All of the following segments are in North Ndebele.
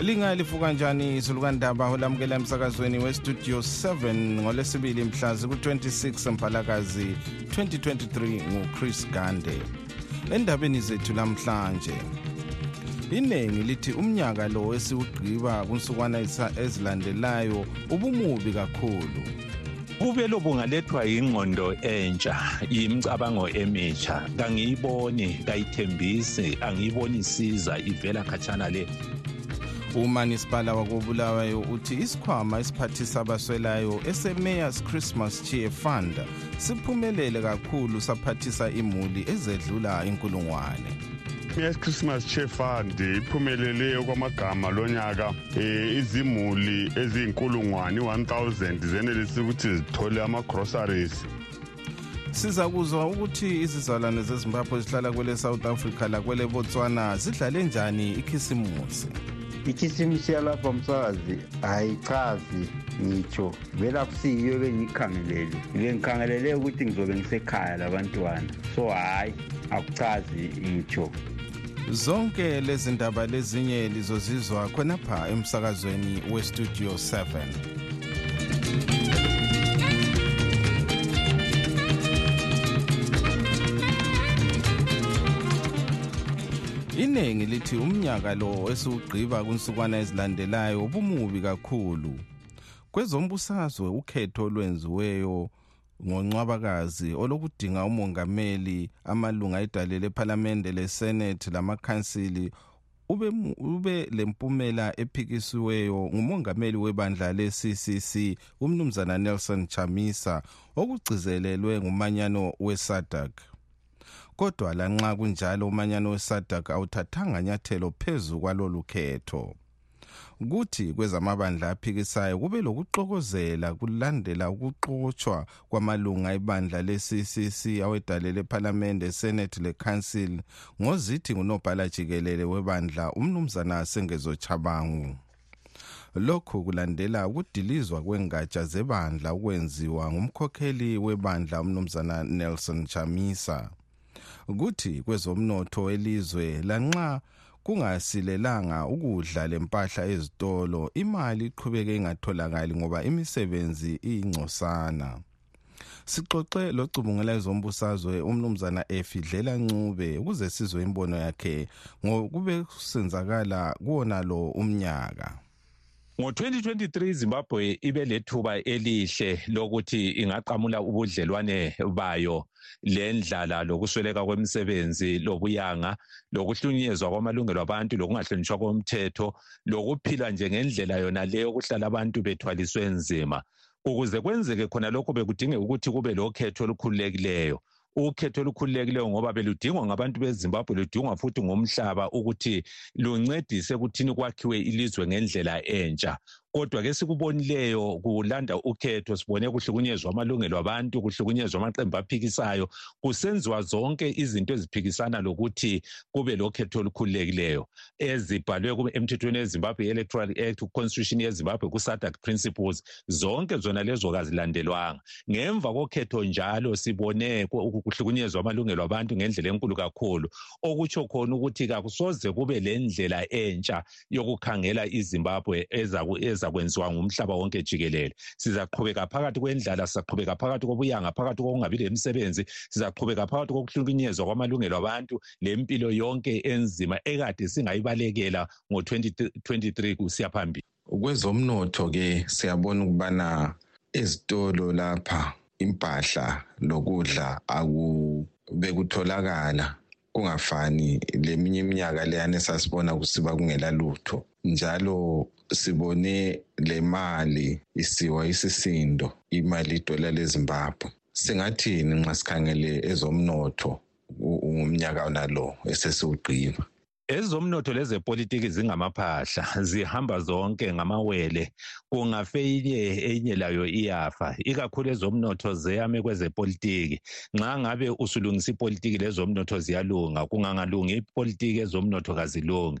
linga livuka njani izulukandaba olamukela emsakazweni westudio 7 ngolesibili mhla ziku-26 mphalakazi 2023 nguchris gande endabeni zethu lamhlanje iningi lithi umnyaka lo esiwugqiba kunsukwana ezilandelayo ubumubi kakhulu ubelo bungalethwa yingqondo entsha yimicabango emitsha kangiyiboni kayithembisi angiyiboni isiza ivela khatshana le umanisipala wakobulawayo uthi isikhwama esiphathisa abaswelayo esemayors christmas cheer fund siphumelele kakhulu saphathisa imuli ezedlula inkulungwane Yes Christmas Cheer Fund iphumelele okwamagama lonyaka eh, izimuli eziyinkulungwane 1000 zenelisa ukuthi zithole ama-groceries siza kuzwa ukuthi izizalwane zezimbabwe zihlala kwele south africa lakwele botswana zidlale njani ikhisimusi ikhisimusi yalapha msakazi ayichazi ngitsho vele akusiyiyo ebengiyikhangelele bengikhangelele ukuthi ngizobe ngisekhaya labantwana so hhayi akuchazi ngitsho zonke lezi ndaba lezinye lizozizwa khonapha emsakazweni westudio 7 iningi lithi umnyaka lo esiwugqiba kunsukwana ezilandelayo ubumubi kakhulu kwezombusazwe ukhetho olwenziweyo ngoncwabakazi olokudinga umongameli amalunga edale lephalamende lesenethi lamakhansili ube, ube lempumela ephikisiweyo ngumongameli webandla le-ccc umnumzana nelson chamisa okugcizelelwe ngumanyano wesadak kodwa lanxa kunjalo umanyano wesadak awuthathanga nyathelo phezu kwalolu khetho kuthi kwezamabandla aphikisayo kube lokuxokozela kulandela ukuxotshwa kwamalunga ebandla le-ccc awedale lephalamende senate le-council ngozithi ngunobhala jikelele webandla umnumzana sengezo chabangu lokhu kulandela ukudilizwa kwengatsha zebandla ukwenziwa ngumkhokheli webandla umnumzana nelson chamisa kuthi kwezomnotho elizwe lanxa kungasilelanga ukudla lempahla ezitolo imali iqhubeke ingatholakali ngoba imisebenzi iyingcosana sixoxe locubungela ezombusazwe umnumzana efidlela ncube ukuze sizwe imbono yakhe ngokube kusenzakala kuwona lo umnyaka Ngo-2023 Zimbabwe ibe lethuba elihle lokuthi ingaqamula ubudlelwane bayo lendlala lokusweleka kwemisebenzi lobuyanga lokuhlunyezwa kwamalungelo abantu lokungahlonitshwa komthetho lokuphila nje ngendlela yona leyo okuhlala abantu bethwaliswe nzima ukuze kwenzeke khona lokho bekudingeka ukuthi kube lokhetho olukhululekileyo ukhetho olukhululekileyo ngoba beludingwa ngabantu bezimbabwe ludingwa futhi ngomhlaba ukuthi luncedise kuthini kwakhiwe ilizwe ngendlela entsha kodwa ke sikubonileyo kulanda ukhetho sibone kuhlukunyezwa amalungelo abantu kuhlukunyezwa amaqembu aphikisayo kusenziwa zonke izinto eziphikisana lokuthi kube lokhetho olukhululekileyo ezibhalwe emthethweni wezimbabwe electoral act kuconstitution yezimbabwe kusadak principles zonke zona lezo kazilandelwanga ngemva kokhetho njalo sibone ukuhlukunyezwa amalungelo abantu ngendlela enkulu kakhulu okutsho khona ukuthi kakusoze kube le ndlela entsha yokukhangela izimbabwe ezakwenziwa ngumhlaba wonke jikelele sizaqhubeka phakathi kwendlala sizaqhubeka phakathi kobuyanga phakathi kokungabi lemisebenzi sizaqhubeka phakathi kokuhlukunyezwa kwamalungelo abantu lempilo yonke enzima ekade singayibalekela ngo-2023 kusiya phambili kwezomnotho ke siyabona ukubana ezitolo lapha impahla lokudla akubekutholakala kungafani leminye iminyaka leyane sasibona kusiba kungela lutho njalo sibone le mali isiwa isisindo imali idola lezimbabwe singathini nxa sikhangele ezomnotho ngumnyaka nalo esesiwugqiba ezomnotho lezepolitiki zingamaphahla zihamba zonke ngamawele kungafe inye enye layo iyafa ikakhulu ezomnotho zeyame kwezepolitiki nxa ngabe usulungisa ipolitiki lezomnotho ziyalunga kungangalungi ipolitiki ezomnotho kazilungi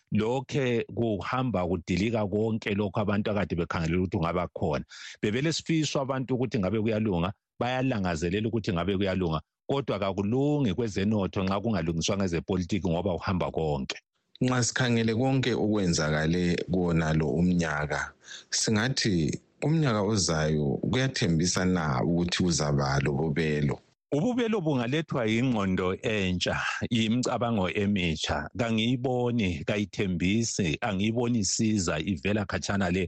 lokhe kuhamba kudilika konke lokho abantu akade bekhangelela ukuthi kungaba khona bevele sifiso abantu ukuthi ngabe kuyalunga bayalangazelela ukuthi ngabe kuyalunga kodwa kakulungi kwezenotho nxa kungalungiswa ngezepolitiki ngoba uhamba konke nxa sikhangele konke okwenzakale kuwona lo umnyaka singathi umnyaka ozayo kuyathembisa na ukuthi uzaba lobubelo ububelo bungalethwa yingqondo entsha yimicabango emitsha kangiyiboni kayithembisi angiyiboni isiza ivela khatshana le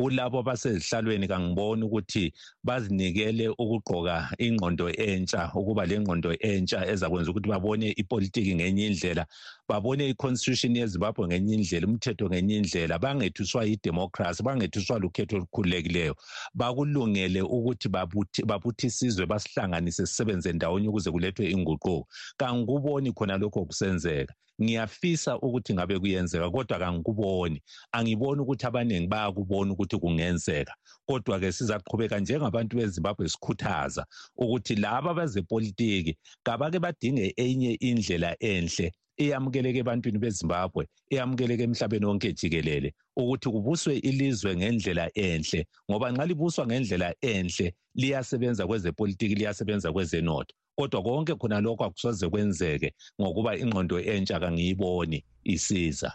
kulabo abasezihlalweni kangiboni ukuthi bazinikele ukugqoka ingqondo entsha ukuba lengqondo entsha ezakwenza ukuthi babone ipolitiki ngenye indlela babone iconstitution yezimbabwe ngenye indlela umthetho ngenye indlela bangethuswa yidemocracy bangethuswa lukhetho olukhululekileyo bakulungele ukuthi babuthi isizwe basihlanganise sisebenze ndawonye ukuze kulethwe inguquko kangikuboni khona lokho kusenzeka ngiyafisa ukuthi ngabe kuyenzeka kodwa kangikuboni angiboni ukuthi abaningi bayakubona ukuthi kungenzeka kodwa-ke sizaqhubeka njengabantu bezimbabwe sikhuthaza ukuthi laba bezepolitiki kabake badinge enye indlela enhle eyamukeleke ebantwini bezimbabwe eyamukeleke emhlabeni wonke jikelele ukuthi kubuswe ilizwe ngendlela enhle ngoba nxa libuswa ngendlela enhle liyasebenza kwezepolitiki liyasebenza kwezenotho kodwa konke khona lokho akusoze kwenzeke ngokuba ingqondo entsha kangiyiboni isiza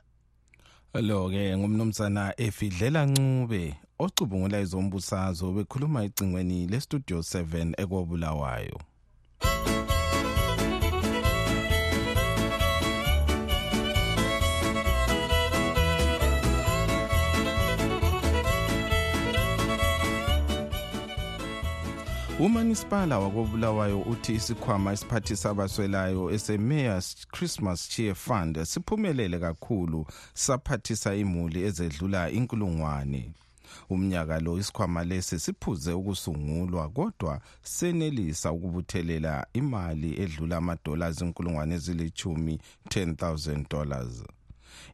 lo-ke ngumnumzana efidlela ncube ocubungula ezombusazwe bekhuluma ecingweni lestudio 7 ekobulawayo umanisipala wakobulawayo uthi isikhwama esiphathisa abaswelayo esemayors christmas cheer fund siphumelele kakhulu saphathisa imuli ezedlula inkulungwane umnyaka lo isikhwama lesi siphuze ukusungulwa kodwa senelisa ukubuthelela imali edlula amadola azinkulungwane ezilithumi 10000 dollars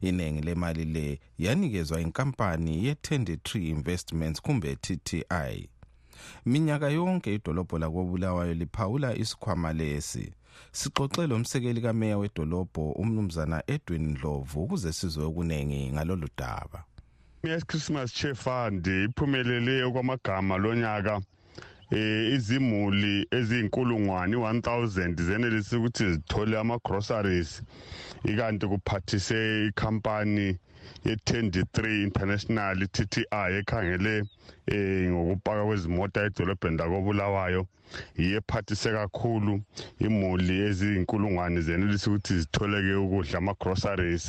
iningi lemali le yanikezwa inkampani ye-tendy tree investments kumbe tti minyaka yonke idolobho lakobulawayo liphawula isikhwama lesi sixoxe lo msekeli kameya wedolobho umnumzana edwin ndlovu ukuze sizwe okuningi ngalolu daba i-christmas cheer fund iphumelele okwamagama lo nyaka eh izimuli eziyinkulungwane 1000 zenelisa ukuthi zithole ama groceries ikanti kuphathise icompany ye-23 international i-tti ekhangele eh ngokupaka kwezimota edolobheni lakobulawayo iyephathise kakhulu imuli eziinkulungwane zenelisa ukuthi zitholeke ukudla ama-groceries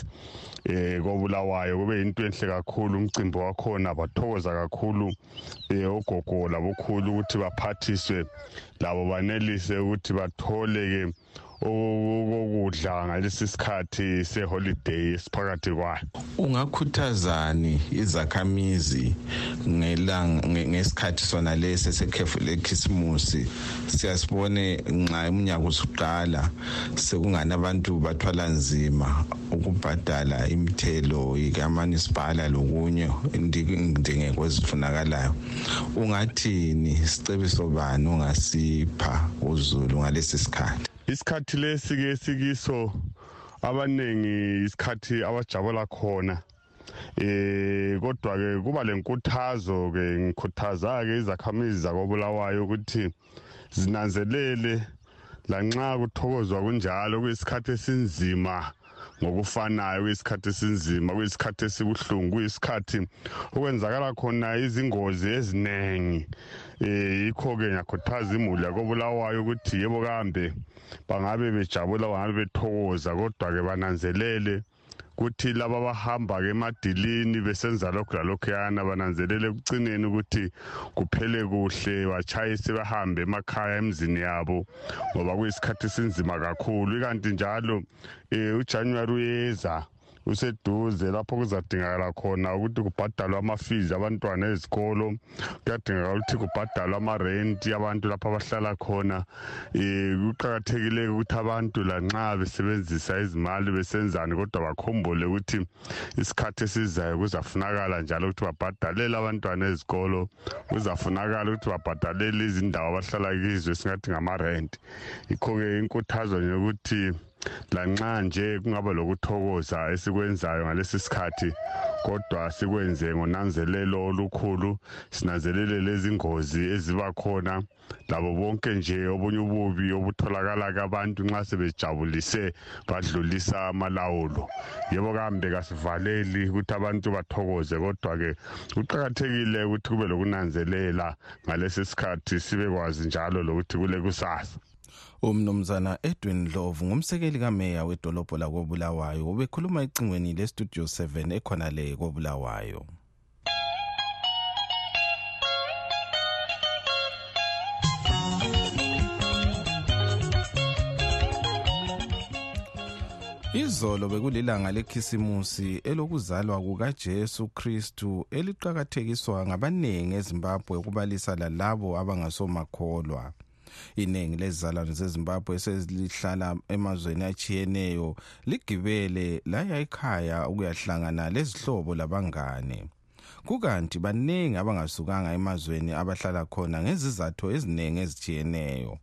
eh kobulawayo kube yinto enhle kakhulu umcimbi wakhona bathokoza kakhulu eh ogogo labokhulu ukuthi baphathiswe labo banelise ukuthi bathole-ke ukudla ngalesi sikhathi seholiday esiphakathi kwayo ungakhuthazani izakhamizi ngesikhathi sona lesi sekhefu lekhisimusi siyasibone nxa umnyaka usuqala sekungani abantu bathwala nzima ukubhadala imithelo yikamunisipala lokunye ndingekwezifunakalayo ungathini sicebiso bani ungasipha uzulu ngalesi sikhathi isikhathi lesi ke sikiso abaningi isikhathi abajabula khona eh kodwa ke kuba lenkuthazo ke ngikhuthaza ke izakhamizi zakobulawayo ukuthi zinanzelele lanxa kuthokozwa kunjalo kuyisikhathi esinzima ngokufanayo kuyisikhathi esinzima kuyisikhathi esibuhlungu kuyisikhathi okwenzakala khona izingozi eziningi um yikho-ke ngiyakhuthaza imuli yakobulawayo ukuthi yebo kambe bangabe bejabula bangabe bethokoza kodwa-ke bananzelele kuthi laba abahamba-ke emadilini besenza lokhu lalokhuyana bananzelele ekucineni ukuthi kuphele kuhle batshayise bahambe emakhaya emzini yabo ngoba kuyisikhathi sinzima kakhulu ikanti njalo um ujanuwari uyeza useduze lapho kuzadingakala khona ukuthi kubhadalwe amafizi abantwana ezikolo kuyadingeka ukuthi kubhadalwe amarenti abantu lapho abahlala khona um kuqakathekile ukuthi abantu lanxa besebenzisa izimali besenzani kodwa bakhumbule ukuthi isikhathi esizayo kuzafunakala njalo ukuthi babhadalele abantwana ezikolo kuzafunakala ukuthi babhadalele izindawo abahlala kizo esingathi ngamarenti yikho-ke inkuthazo nje ukuthi lanxa nje kungaba lokuthokoza esikwenzayo ngalesi sikhathi kodwa sikwenze ngonanzelelo olukhulu sinanzelele lezingozi eziba khona labo bonke nje obunye ububi obutholakala kabantu nxa sebejabulise badlulisa amalawulo yebo kambe kasivaleli ukuthi abantu bathokoze kodwa-ke kuqakathekile ukuthi kube lokunanzelela ngalesi sikhathi sibekwazi njalo lokuthi kule kusasa umnumzana edwin ndlovu ngumsekeli kameya wedolobho lakobulawayo ubekhuluma ecingweni lestudio 7 ekhona le kobulawayo izolo bekulilanga lekhisimusi elokuzalwa kukajesu kristu eliqakathekiswa ngabaningi ezimbabwe ukubalisa lalabo abangasomakholwa iningi lezizalwane zezimbabwe esezilihlala emazweni atshiyeneyo ligibele laya ekhaya ukuyahlangana lezihlobo labangane kukanti baningi abangasukanga emazweni abahlala khona ngezizatho eziningi ezitshiyeneyo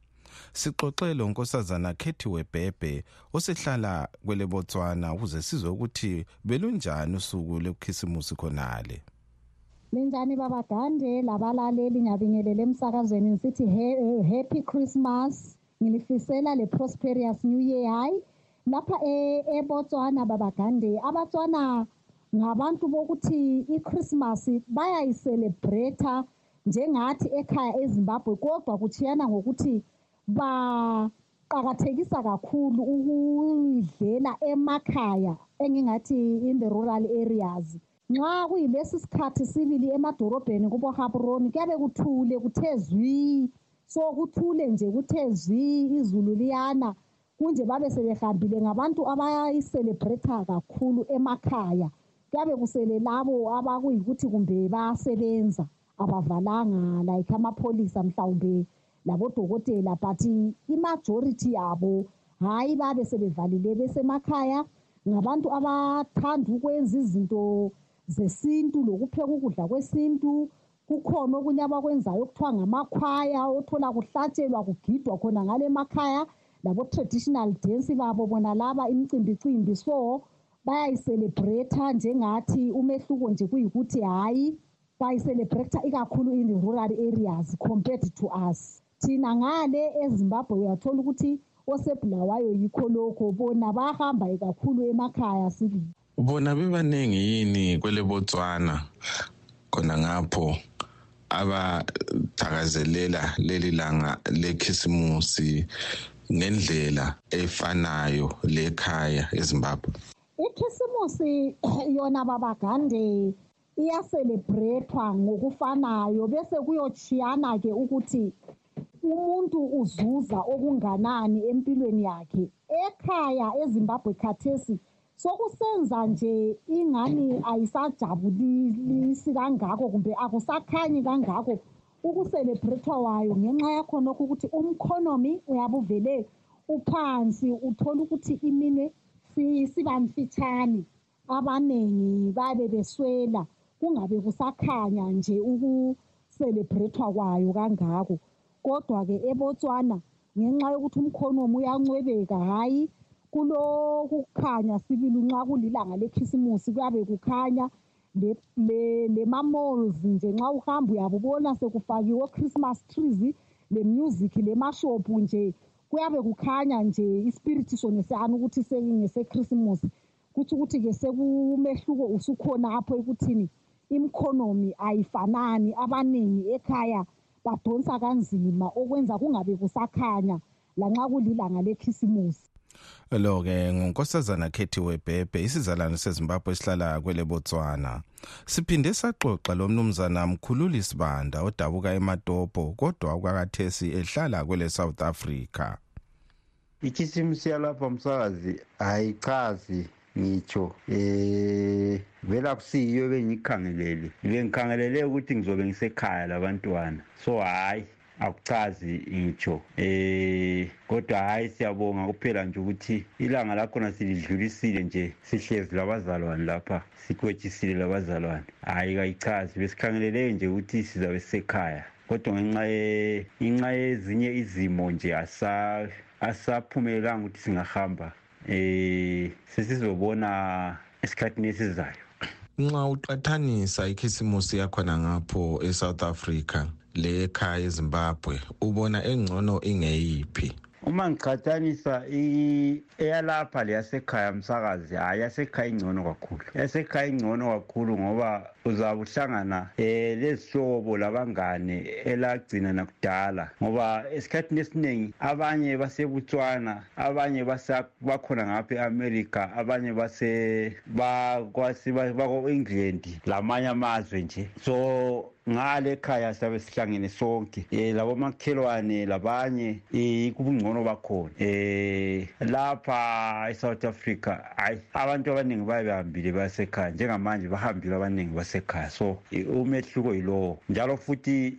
sixoxe lo nkosazana khethiwe bhebhe osehlala kwelebotswana ukuze sizwe ukuthi belunjani usuku lwekukhisimusi khonale Linjani baba Gande labalaleli ngiyabingelela emsakazweni ngisithi eh, happy Christmas ngilifisela le prosperous new year hayi lapha e, eBotswana baba Gande abatswana ngabantu bokuthi iChristmas bayayicelebrate njengathi ekhaya eZimbabwe kodwa kutshiyana ngokuthi ba qakathekisa kakhulu ukuyidlela emakhaya engingathi in the rural areas nxa kuyilesi sikhathi sibili emadorobheni kubohaburoni kuyabe kuthule kuthe zwi so kuthule nje kuthe zwi izulu liyana kunje babe sebehambile ngabantu abayicelebrata kakhulu emakhaya kuyabe kusele labo abakuyikuthi kumbe bayasebenza abavalanga like amapholisa mhlawumbe labodokotela but imajority yabo hhayi babe sebevalile besemakhaya ngabantu abathanda ukwenza izinto zesintu lokupheka ukudla kwesintu kukhona okunye abakwenzayo okuthiwa ngamakhwaya othola kuhlatshelwa kugidwa khona ngale makhaya labo-traditional dance babo bona laba imicimbicimbi so bayayicelebrate njengathi umehluko nje kuyikuthi hhayi bayicelebrate ikakhulu in the rural areas compared to us thina ngale ezimbabwe uyathola ukuthi osebulawayo yikho lokho bona bahamba kakhulu emakhaya sibili bona bebaningi yini kwele botswana khona ngapho abathakazelela leli langa lekhisimusi ngendlela efanayo lekhaya ezimbabwe ikhisimusi yona babagande iyaselebhrethwa ngokufanayo bese kuyotshiyana ke ukuthi umuntu uzuza okunganani empilweni yakhe ekhaya ezimbabwe khathesi sokusenza nje ingani ayisajabulisi kangako kumbe akusakhanyi kangako ukuselebhrethwa wayo ngenxa yakhonokho ukuthi umkhonomi uyabuvele uphansi uthola ukuthi iminwe siba mfitshane abanengi babe beswela kungabe kusakhanya nje ukucelebrethwa kwayo kangako kodwa-ke ebotswana ngenxa yokuthi umkhonomi uyancwebeka hhayi kulokukhanya sibili nxa kulilanga lekhisimusi kuyabe kukhanya lema-malls le, le nje nxa uhamba uyabubona sekufakiwe o-christmas trees le-music lemashophu nje kuyabe kukhanya nje ispirithi sona siyani ukuthi ngesekhisimusi kutsho ukuthi ke sekumehluko usukhona apho ekuthini imkhonomi ayifanani abaningi ekhaya badonsa kanzima okwenza kungabe kusakhanya lanxa kulilanga lekhisimusi lo ke ngunkosazana khethiwe bhebhe isizalwane sezimbabwe esihlala kwele botswana siphinde saxoxa lo mnumzana mkhululi sibanda odabuka ematopo kodwa kwakathesi ehlala kwele south africa ikhisimu siyalapha msakazi ayichazi ngitsho eh vele akusiyiyo ebengiyikhangelele bengikhangelele ukuthi ngizobe ngisekhaya labantwana so hhayi akuchazi ngitsho eh kodwa hhayi siyabonga kuphela nje ukuthi ilanga lakhona silidlulisile nje sihlezi labazalwane lapha sikwetshisile labazalwane hhayi kayichazi besikhangelele nje ukuthi sizabe sisekhaya kodwa ngenxa ngenxa yezinye izimo nje asaphumelelanga ukuthi singahamba um sesizobona esikhathini esizayo nxa uqathanisa ikhisimusi yakhona ngapho esouth africa le ekhaya ezimbabwe ubona engcono ingeyiphi uma ngiqhathanisa eyalapha leyasekhaya msakazi hhayi yasekhaya ingcono kakhulu yasekhaya ingcono kakhulu ngoba uzabe uhlangana eh lezihlobo labangane elagcina nakudala ngoba esikhathini esiningi abanye baseBotswana abanye bakhona ngapha eAmerica abanye base bakwasi bako-England lamanye amazwe nje so ngale ekhaya siyabe sihlangene sonke um labomakhelwane labanye um kubungcono bakhona um lapha e-south africa hayi abantu abaningi baye behambile basekhaya njengamanje bahambile abaningi basekhaya so umehluko yilowo njalo futhi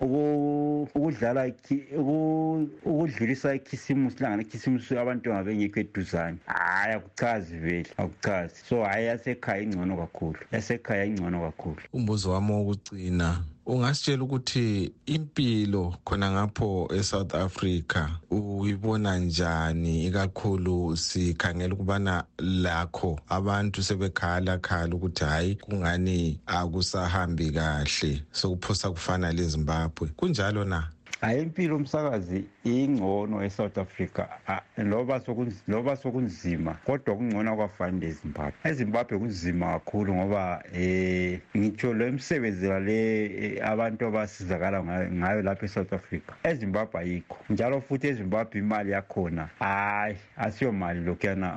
um ukudlala ukudlulisa ikhisimusi langana ikhisimusi abantu ngabengekho eduzane hhayi akuchazi vele akuchazi so hhayi yasekhaya ingcono kakhulu yasekhaya ingcono kakhulu umbuzo wami wokucina ungasitshela ukuthi impilo khona ngapho e-south africa uyibona njani ikakhulu sikhangela ukubana lakho abantu sebekhala khala ukuthi hhayi kungani akusahambi kahle sokuphosa kufana lezimbabwe kunjalo na hayi impilo umsakazi ingcono e-south africa loba sokunzima kodwa kungcono kwafanda ezimbabwe ezimbabwe kunzima kakhulu ngoba um ngitsho lo imisebenzi lale e, abantu abasizakala ngayo lapha e-south africa ezimbabwe ayikho njalo futhi ezimbabwe imali yakhona hayi asiyo mali lokhuyana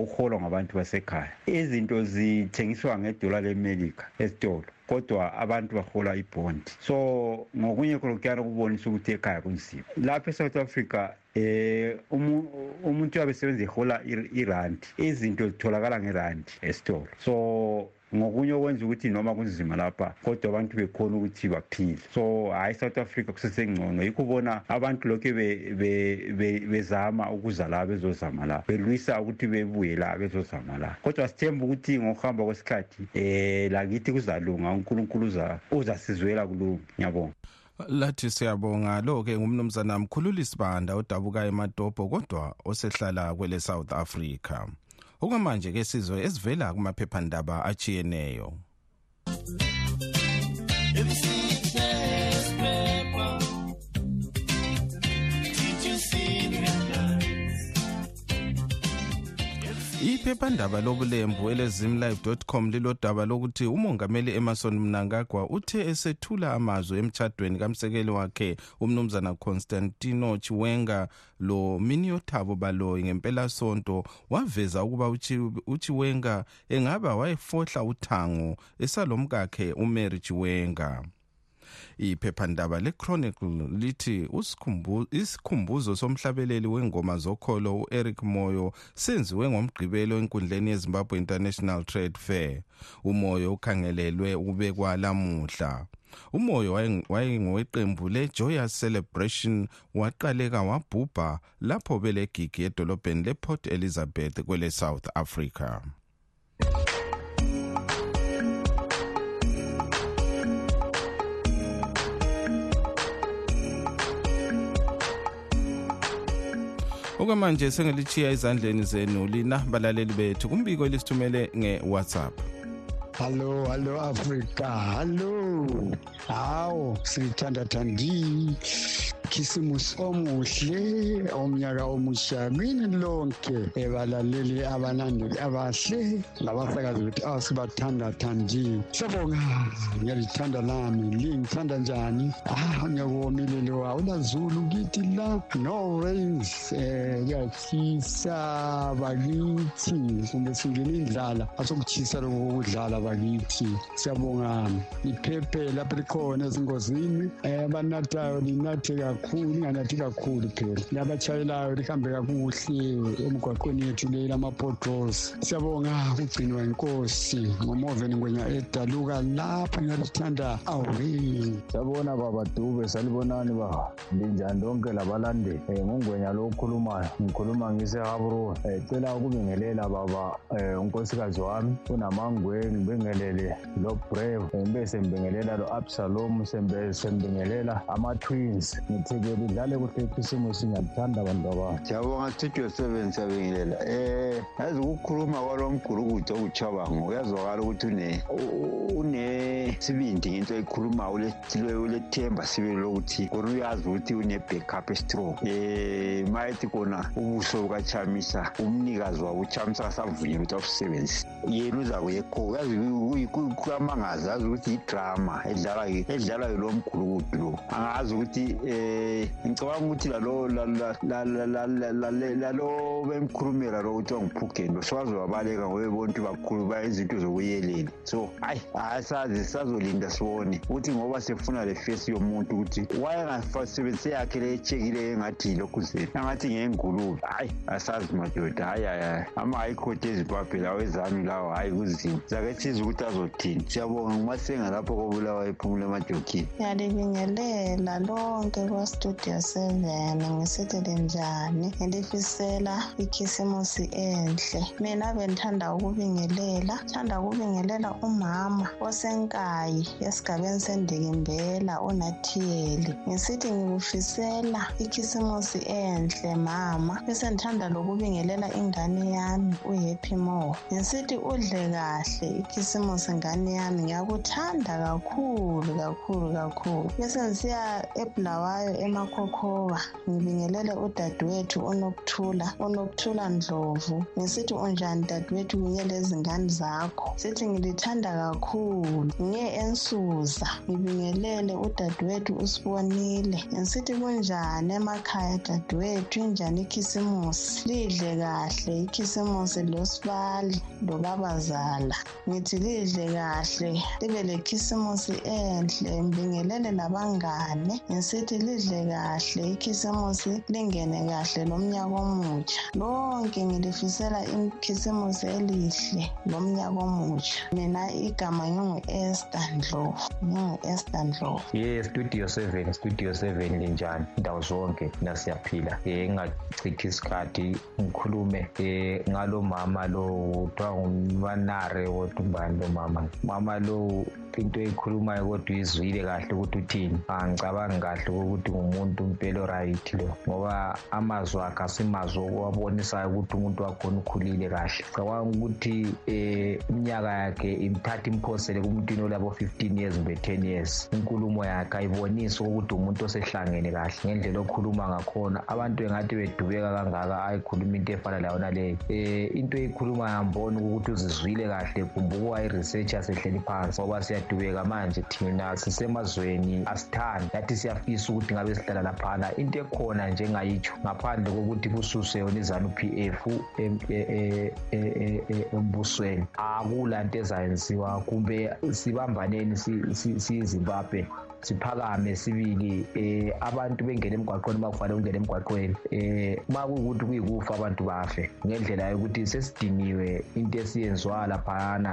okuholwa ngabantu basekhaya izinto zithengiswa ngedola lemelika esitolo kodwa abantu bahola ibhondi so ngokunye kholokhuyana kubonisa ukuthi ekhaya kunzima lapha esouth africa eh umuntu yabe sebenza ehola irandi izinto zitholakala ngerandi esitolo so ngokunye okwenza ukuthi noma kunzima lapha kodwa abantu bekhona ukuthi baphile so hhayi south africa kusesengcono yikho ubona abantu lokhu bezama ukuza la bezozama la belwisa ukuthi bebuye la bezozama la kodwa sithemba ukuthi ngokuhamba kwesikhathi lakithi eh lakithi kuzalunga uNkulunkulu uza uzasizwela kulunga ngiyabonga lathi siyabonga lo ke ngumnumzana mkhululi sibanda odabuka emadobho kodwa osehlala kwele South Africa okwamanje ke sizwe esivela kumaphephandaba achiyeneyo iphephandaba lobulembu elezimlife com lilodaba lokuthi umongameli emerson mnangagwa uthe esethula amazwi emtshadweni kamsekeli wakhe umnumzana constantino chiwenga lo miniothabo baloyi ngempelasonto waveza ukuba uchiwenga engaba wayefohla uthango esalomkakhe umary chiwenga iphephandaba lechronicle lithi isikhumbuzo somhlabeleli wengoma zokholo u-eric moyo senziwe ngomgqibelo enkundleni yezimbabwe international trade fair umoyo ukhangelelwe ukubekwa lamuhla umoyo wayengoweqembu le-joyous celebration waqaleka wabhubha lapho belegigi edolobheni leport elizabeth kwele-south africa okwamanje sengilichiya ezandleni zenu lina balaleli bethu kumbiko elisithumele nge-whatsapp hallo hallo afrika hallo hawo sithandathandi khisimusi omuhle omnyaka omusha kini lonke ebalaleli abanandeli abahle labasakazi bethu asibathanda thandi siyabonga ngiyalithanda lami lingithanda njani ah ngiyakuwomile lowa awulazulu kithi la no rains um sokutshisa bakithi kumbe singena indlala asokutshisa lokokudlala bakithi siyabonga liphephe lapho likhona ezingozini um abanathayo linathe kakhulu linganathi kakhulu phela labatshayelayo lihambe kakuhle emgwaqweni yethu leyi lama-potros siyabonga kugcinwa inkosi ngomoveni ngwenya edaluka lapha ngalithanda awe siyabona baba dube salibonani baba Nginjani lonke labalandeli um eh, ngungwenya lo okhulumayo ngikhuluma ngisehaburuwa um eh, cela ukubingelela baba um unkosikazi wami unamangwe ngibingelele lo brave um ngibe sembingelela lo absalom sembingelela ama-twins ngithi-ke lidlale kuhle ikhisimusi ngiyalithanda bantu baba siyabonga sithitshwe seven siyabingelela um yazi ukukhuluma kwalo mgulukude okutshabango kuyazwakala ukuthi une unesibindi ngento eyikhulumayo sibe ulethemba sibe lokuthi kona uyazi ukuthi une-backup estrong um eh, mayethi kona ubuso bukachamisa umnikazi wabo uchamisa kasavunyela ukuthi abusebenzise yena uzakuyekho uyazi kuyamangaza azi ukuthi yidrama edlalwa yilo mgulukudu lo angazi ukuthi um ngicabanga ukuthi lalo bemkhulumela lo kuthiwa nguphugeni lo siwazi wabaleka ngobe bontu bakhulu bayenza into zokuyelela so hayi asazi sazolinda sibone ukuthi ngoba sefuna le face yomuntu ukuthi wayengasebenzise yakhe le etshekileyo engathi lokhu zenu angathi ngengulube hayi asazi madoda hayi hayi ama high court ezimbabwe lawo ezanu lawo hayi kuzima sake siza ukuthi azothini siyabonga ngumasenga lapho kobulawa ephumule emajokini ngiyalibingelela lonke kwastudio seven ngisithi linjani ngilifisela ikhisimusi enhle mina bendithanda ukubingelela Thanda kubingelela umama osenkayi esigabeni sendikimbela unathiyeli ngisithi ngikufisela ikhisimusi enhle mama bese ngithanda lokubingelela ingane yami uhappy more ngisithi udle kahle ikhisimusi ngane yami ngiyakuthanda kakhulu kakhulu kakhulu bese ngisiya ebulawayo emakhokhoba ngibingelele udadewethu unokuthula unokuthula ndlovu ngisithi unjani dadewethu ngiye lezingane zakho sithi ngilithanda kakhulu ngiye ensuza ngibingelele udadewethu usibonile ngisithi kunjani emakhaya dadewethu injani ikhisimusi lidle kahle ikhisimusi losibali lobabazala ngithi lidle kahle libe lekhisimusi enhle mbingelele labangane ngisithi lidle kahle ikhisimusi lingene kahle lomnyaka omutsha lonke ngilifisela ikhisimusi elihle lomnyaka omutsha mina igama ngingu-ester ndlovu ngingu-ester ndlovu ye studio seven studio seven linjani ndawo zonke nasiyaphila ye ngachithi isikhathi ngikhulume um eh, ngalo mama lowo kuthiwa ngumanare kodwa umbani lo mama mama lowo into eyikhulumayo kodwa uyizwile kahle ukuthi uthini angicabangi kahle ukuthi ngumuntu impela orayithi lo ngoba amazwi akhe asimazwi okuwabonisayo ukuthi umuntu wakhona ukhulile kahle cabanga ukuthi um iminyaka yakhe imthatha imphosele kumntwini olabo 15 years kumbe 10 years inkulumo yakhe ayibonisi ukuthi umuntu osehlangene kahle ngendlela okhuluma ngakhona abantu engathi bedubeka kangaka ayikhuluma into efana layona leyo um into eyikhuluma yamboni ukuthi uzizwile kahle kumbe ukuba i-research asehleli phansi ngoba siyadubeka manje thina sisemazweni asithandi yathi siyafisa ukuthi ngabe sihlala laphana into ekhona njengayitsho ngaphandle kokuthi kususwe yona izanu p f e, e, e, embusweni akula nto ezayenziwa kumbe sibambaneni siyizimbabwe siphakame sibili eh abantu bengena emgwaqweni bakufanele ukungena emgwaqweni eh uma kuwukuthi kuyikufa abantu bafe ngendlela yokuthi sesidiniwe into esiyenziwa laphayana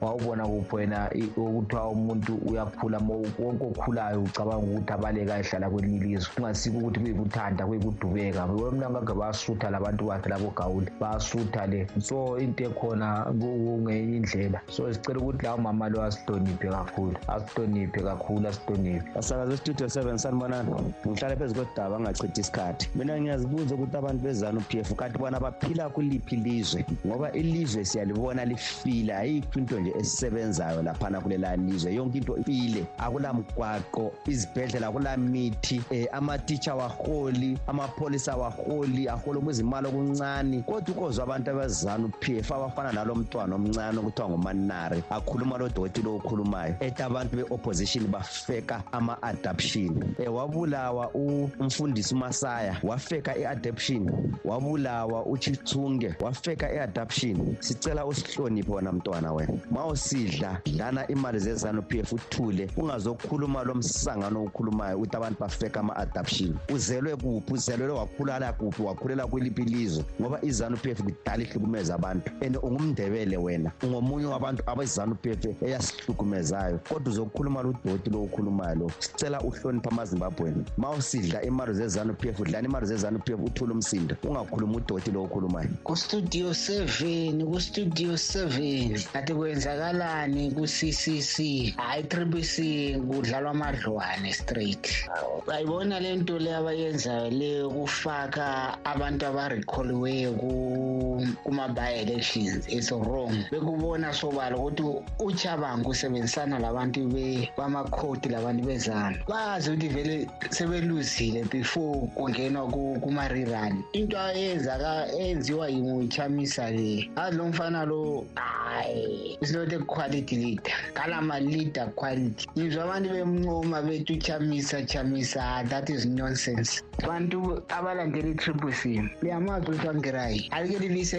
wawubona kuphi wena okuthiwa umuntu uyaphula ma wonke okhulayo ucabanga ukuthi abaleka ehlala kwelinye ilizwe kungasiko ukuthi kuyikuthanda kuyikudubeka mna ngakhe basutha labantu bakhe labogawule basutha le so into ekhona kungenye indlela so sicela ukuthi lawo mama lo asihloniphe kakhulu asihloniphe kakhulu asihloniphe asakaza estudio seven sanibonani ngihlale phezu kodaba angachithi isikhathi mina ngiyazibuza ukuthi abantu bezanu p f kanti bona baphila kuliphi lizwe ngoba ilizwe siyalibona sifile ayikho into nje esisebenzayo laphana kulelalizwe yonke into ifile akulamgwaqo izibhedlela akulamithi um amatitsha awaholi amapholisa awaholi aholi okwizimali okuncane kodwa ukozwa abantu abazanu p f abafana nalo mntwana omncane okuthiwa ngumanare akhuluma lo dokotela okhulumayo ethi abantu be-opposition baf feka ama-adoption eh, wabulawa umfundisi umasaya wafeka i-adoption wabulawa uchithunge wafeka i-adoption sicela usihloniphe wena mntwana wena ma usidla dlana imali zezanu p f uthule ungazokhuluma lo msangano okhulumayo ukuthi abantu bafeka ama-adoption uzelwe kuphi uzelwele wakhulala kuphi wakhulela kwiliphi ilizwe ngoba izanu p f kudala ihlukumeza abantu and ungumndebele wena ungomunye wabantu abezanu p f ezikuhlukumezayo kodwa uzokukhuluma ludoti lokukhulumayo lo sicela uhloniphe amazimbabweni ma usidla imali zezanu p f udlani imali zezanu p f uthule umsindo ungakhulumi udoti lokukhulumayo kustudio seven kustudio seven kati kwenzakalani ku-ccc hhayi i-triple c kudlalwa amadlwane straight ayibona le nto le abayenzayo le kufaka abantu abarekholiweyo kuma-by elections is wrong bekubona sobala ukuthi uchabango usebenzisana labantu bamakhoti labantu bezana bazi ukuthi vele sebeluzile before kungenwa kumarirani into eyenzaka eyenziwa yinguchamisa le azi lo mfana lo hayi is not a quality leader kalama leader quality ngizwa abantu bemncoma bethi uchamisa chamisa that is nonsense abantu abalandela i-triple c liyamazi ukuthi bangirayi alike lilise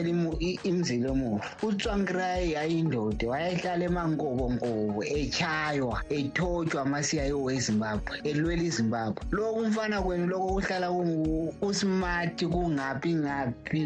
imzilo emuva utswangirayi yayindoda wayehlala emankobonkobo etshaywa ethotshwa amasiyayo wezimbabwe elwela izimbabwe lokhu umfana kwenu lokho kuhlala kusmart kungaphi ngaphi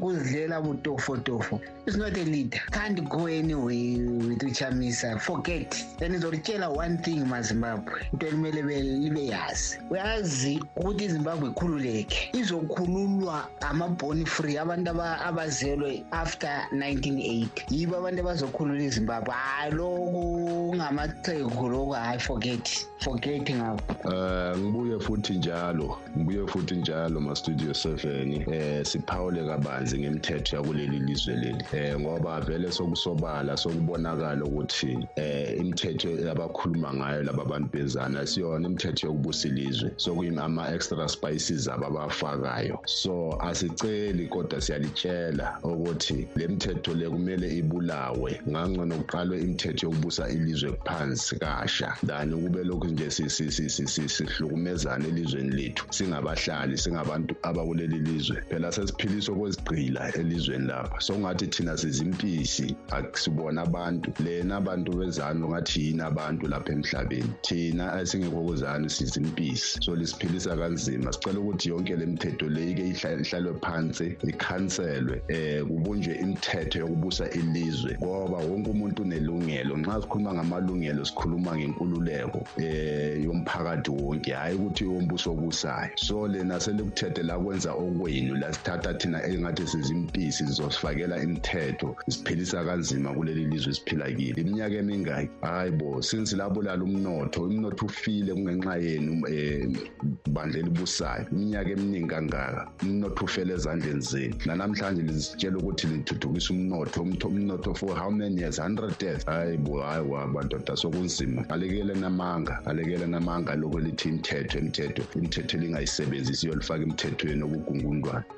kuzidlela butofotofo is not a leader can't go anyway with uchamisa forget and izolitshela one thing mazimbabwe into elimele libe yazi uyazi ukuthi izimbabwe ikhululeke izokhululwa amabhoni free abantu abazelwe after 1980 yibo abantu abazokhulula izimbabwe hayi loku ngamaceku loku hayi forget forget ngabo um ngibuye futhi njalo ngibuye futhi njalo mastudio seven um siphawule kabanzi ngemithetho yakuleli lizwe leli um ngoba vele sokusobala sokubonakala ukuthi um imithetho abakhuluma ngayo laba bantu bezana siyona imithetho yokubusa ilizwe sokuyima-extra spices aba esikufakayo so asiceli kodwa siyalitshela ukuthi le mthetho le kumele ibulawe ngangcono kuqalwe imithetho yokubusa ilizwe phansi kasha than ukube lokhu nje sihlukumezane elizweni lethu singabahlali singabantu abakuleli lizwe phela sesiphiliswa kwezigqila elizweni lapho lapha sokungathi thina sizimpisi akusibona abantu lena abantu bezanu ngathi yini abantu lapha emhlabeni thina esingekho kuzanu sizimpisi so lisiphilisa kanzima sicela ukuthi yonke le mithetho le ike ihlalwe phansi ikhanselwe um kubunjwe imithetho yokubusa ilizwe ngoba wonke umuntu unelungelo nxa sikhuluma ngamalungelo sikhuluma ngenkululeko eh yomphakathi wonke hayi ukuthi yombuso obusayo so lena selikuthethe lakwenza okwenu lasithatha thina engathi sizimpisi sizosifakela imithetho siphilisa kanzima kuleli lizwe siphila kile iminyaka emingaki hayi bo since labulala umnotho umnotho ufile kungenxa yenu um bandla elibusayo iminyaka eminingi kangaka umnotho ufele ezandleni zenu nanamhlanje lizitshela ukuthi lithuthukisa umnotho umnotho for how many years 100 years hayi bo hayi wa bandoda sokunzima alekele namanga alekele namanga lokho lithi imithetho imithetho imithetho elingayisebenzisi yolifaka emthethweni okugungundwana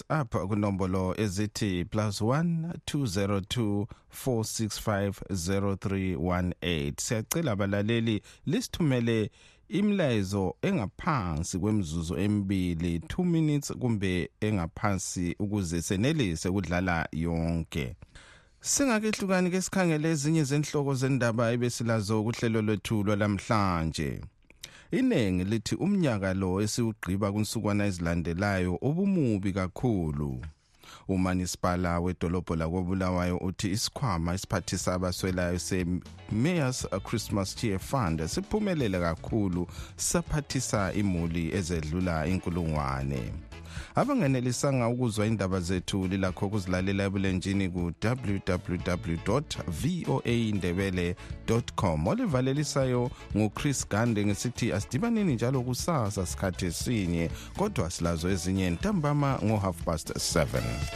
whatsapp kunombolo ezithi plus 1 202 4650318 siyacela abalaleli lisithumele imlayezo engaphansi kwemzuzu emibili 2 minutes kumbe engaphansi ukuze senelise ukudlala yonke singakehlukani ke sikhangele ezinye zenhloko zendaba ebesilazo kuhlelo lwethu lwalamhlanje iningi lithi umnyaka lo esiwugqiba kunsukwana ezilandelayo ubumubi kakhulu umanisipala wedolobho lakobulawayo uthi isikhwama esiphathisa abaswelayo se-mayors christmas cheer fund siphumelele kakhulu saphathisa imuli ezedlula inkulungwane abanganelisanga ukuzwa indaba zethu lilakho ukuzilalela ebulenjini ku-www voa ndebele com olivalelisayo nguchris gande ngesithi asidibanini njalo kusasa sikhathi sinye kodwa silazo ezinye ntambama ngo-half past 7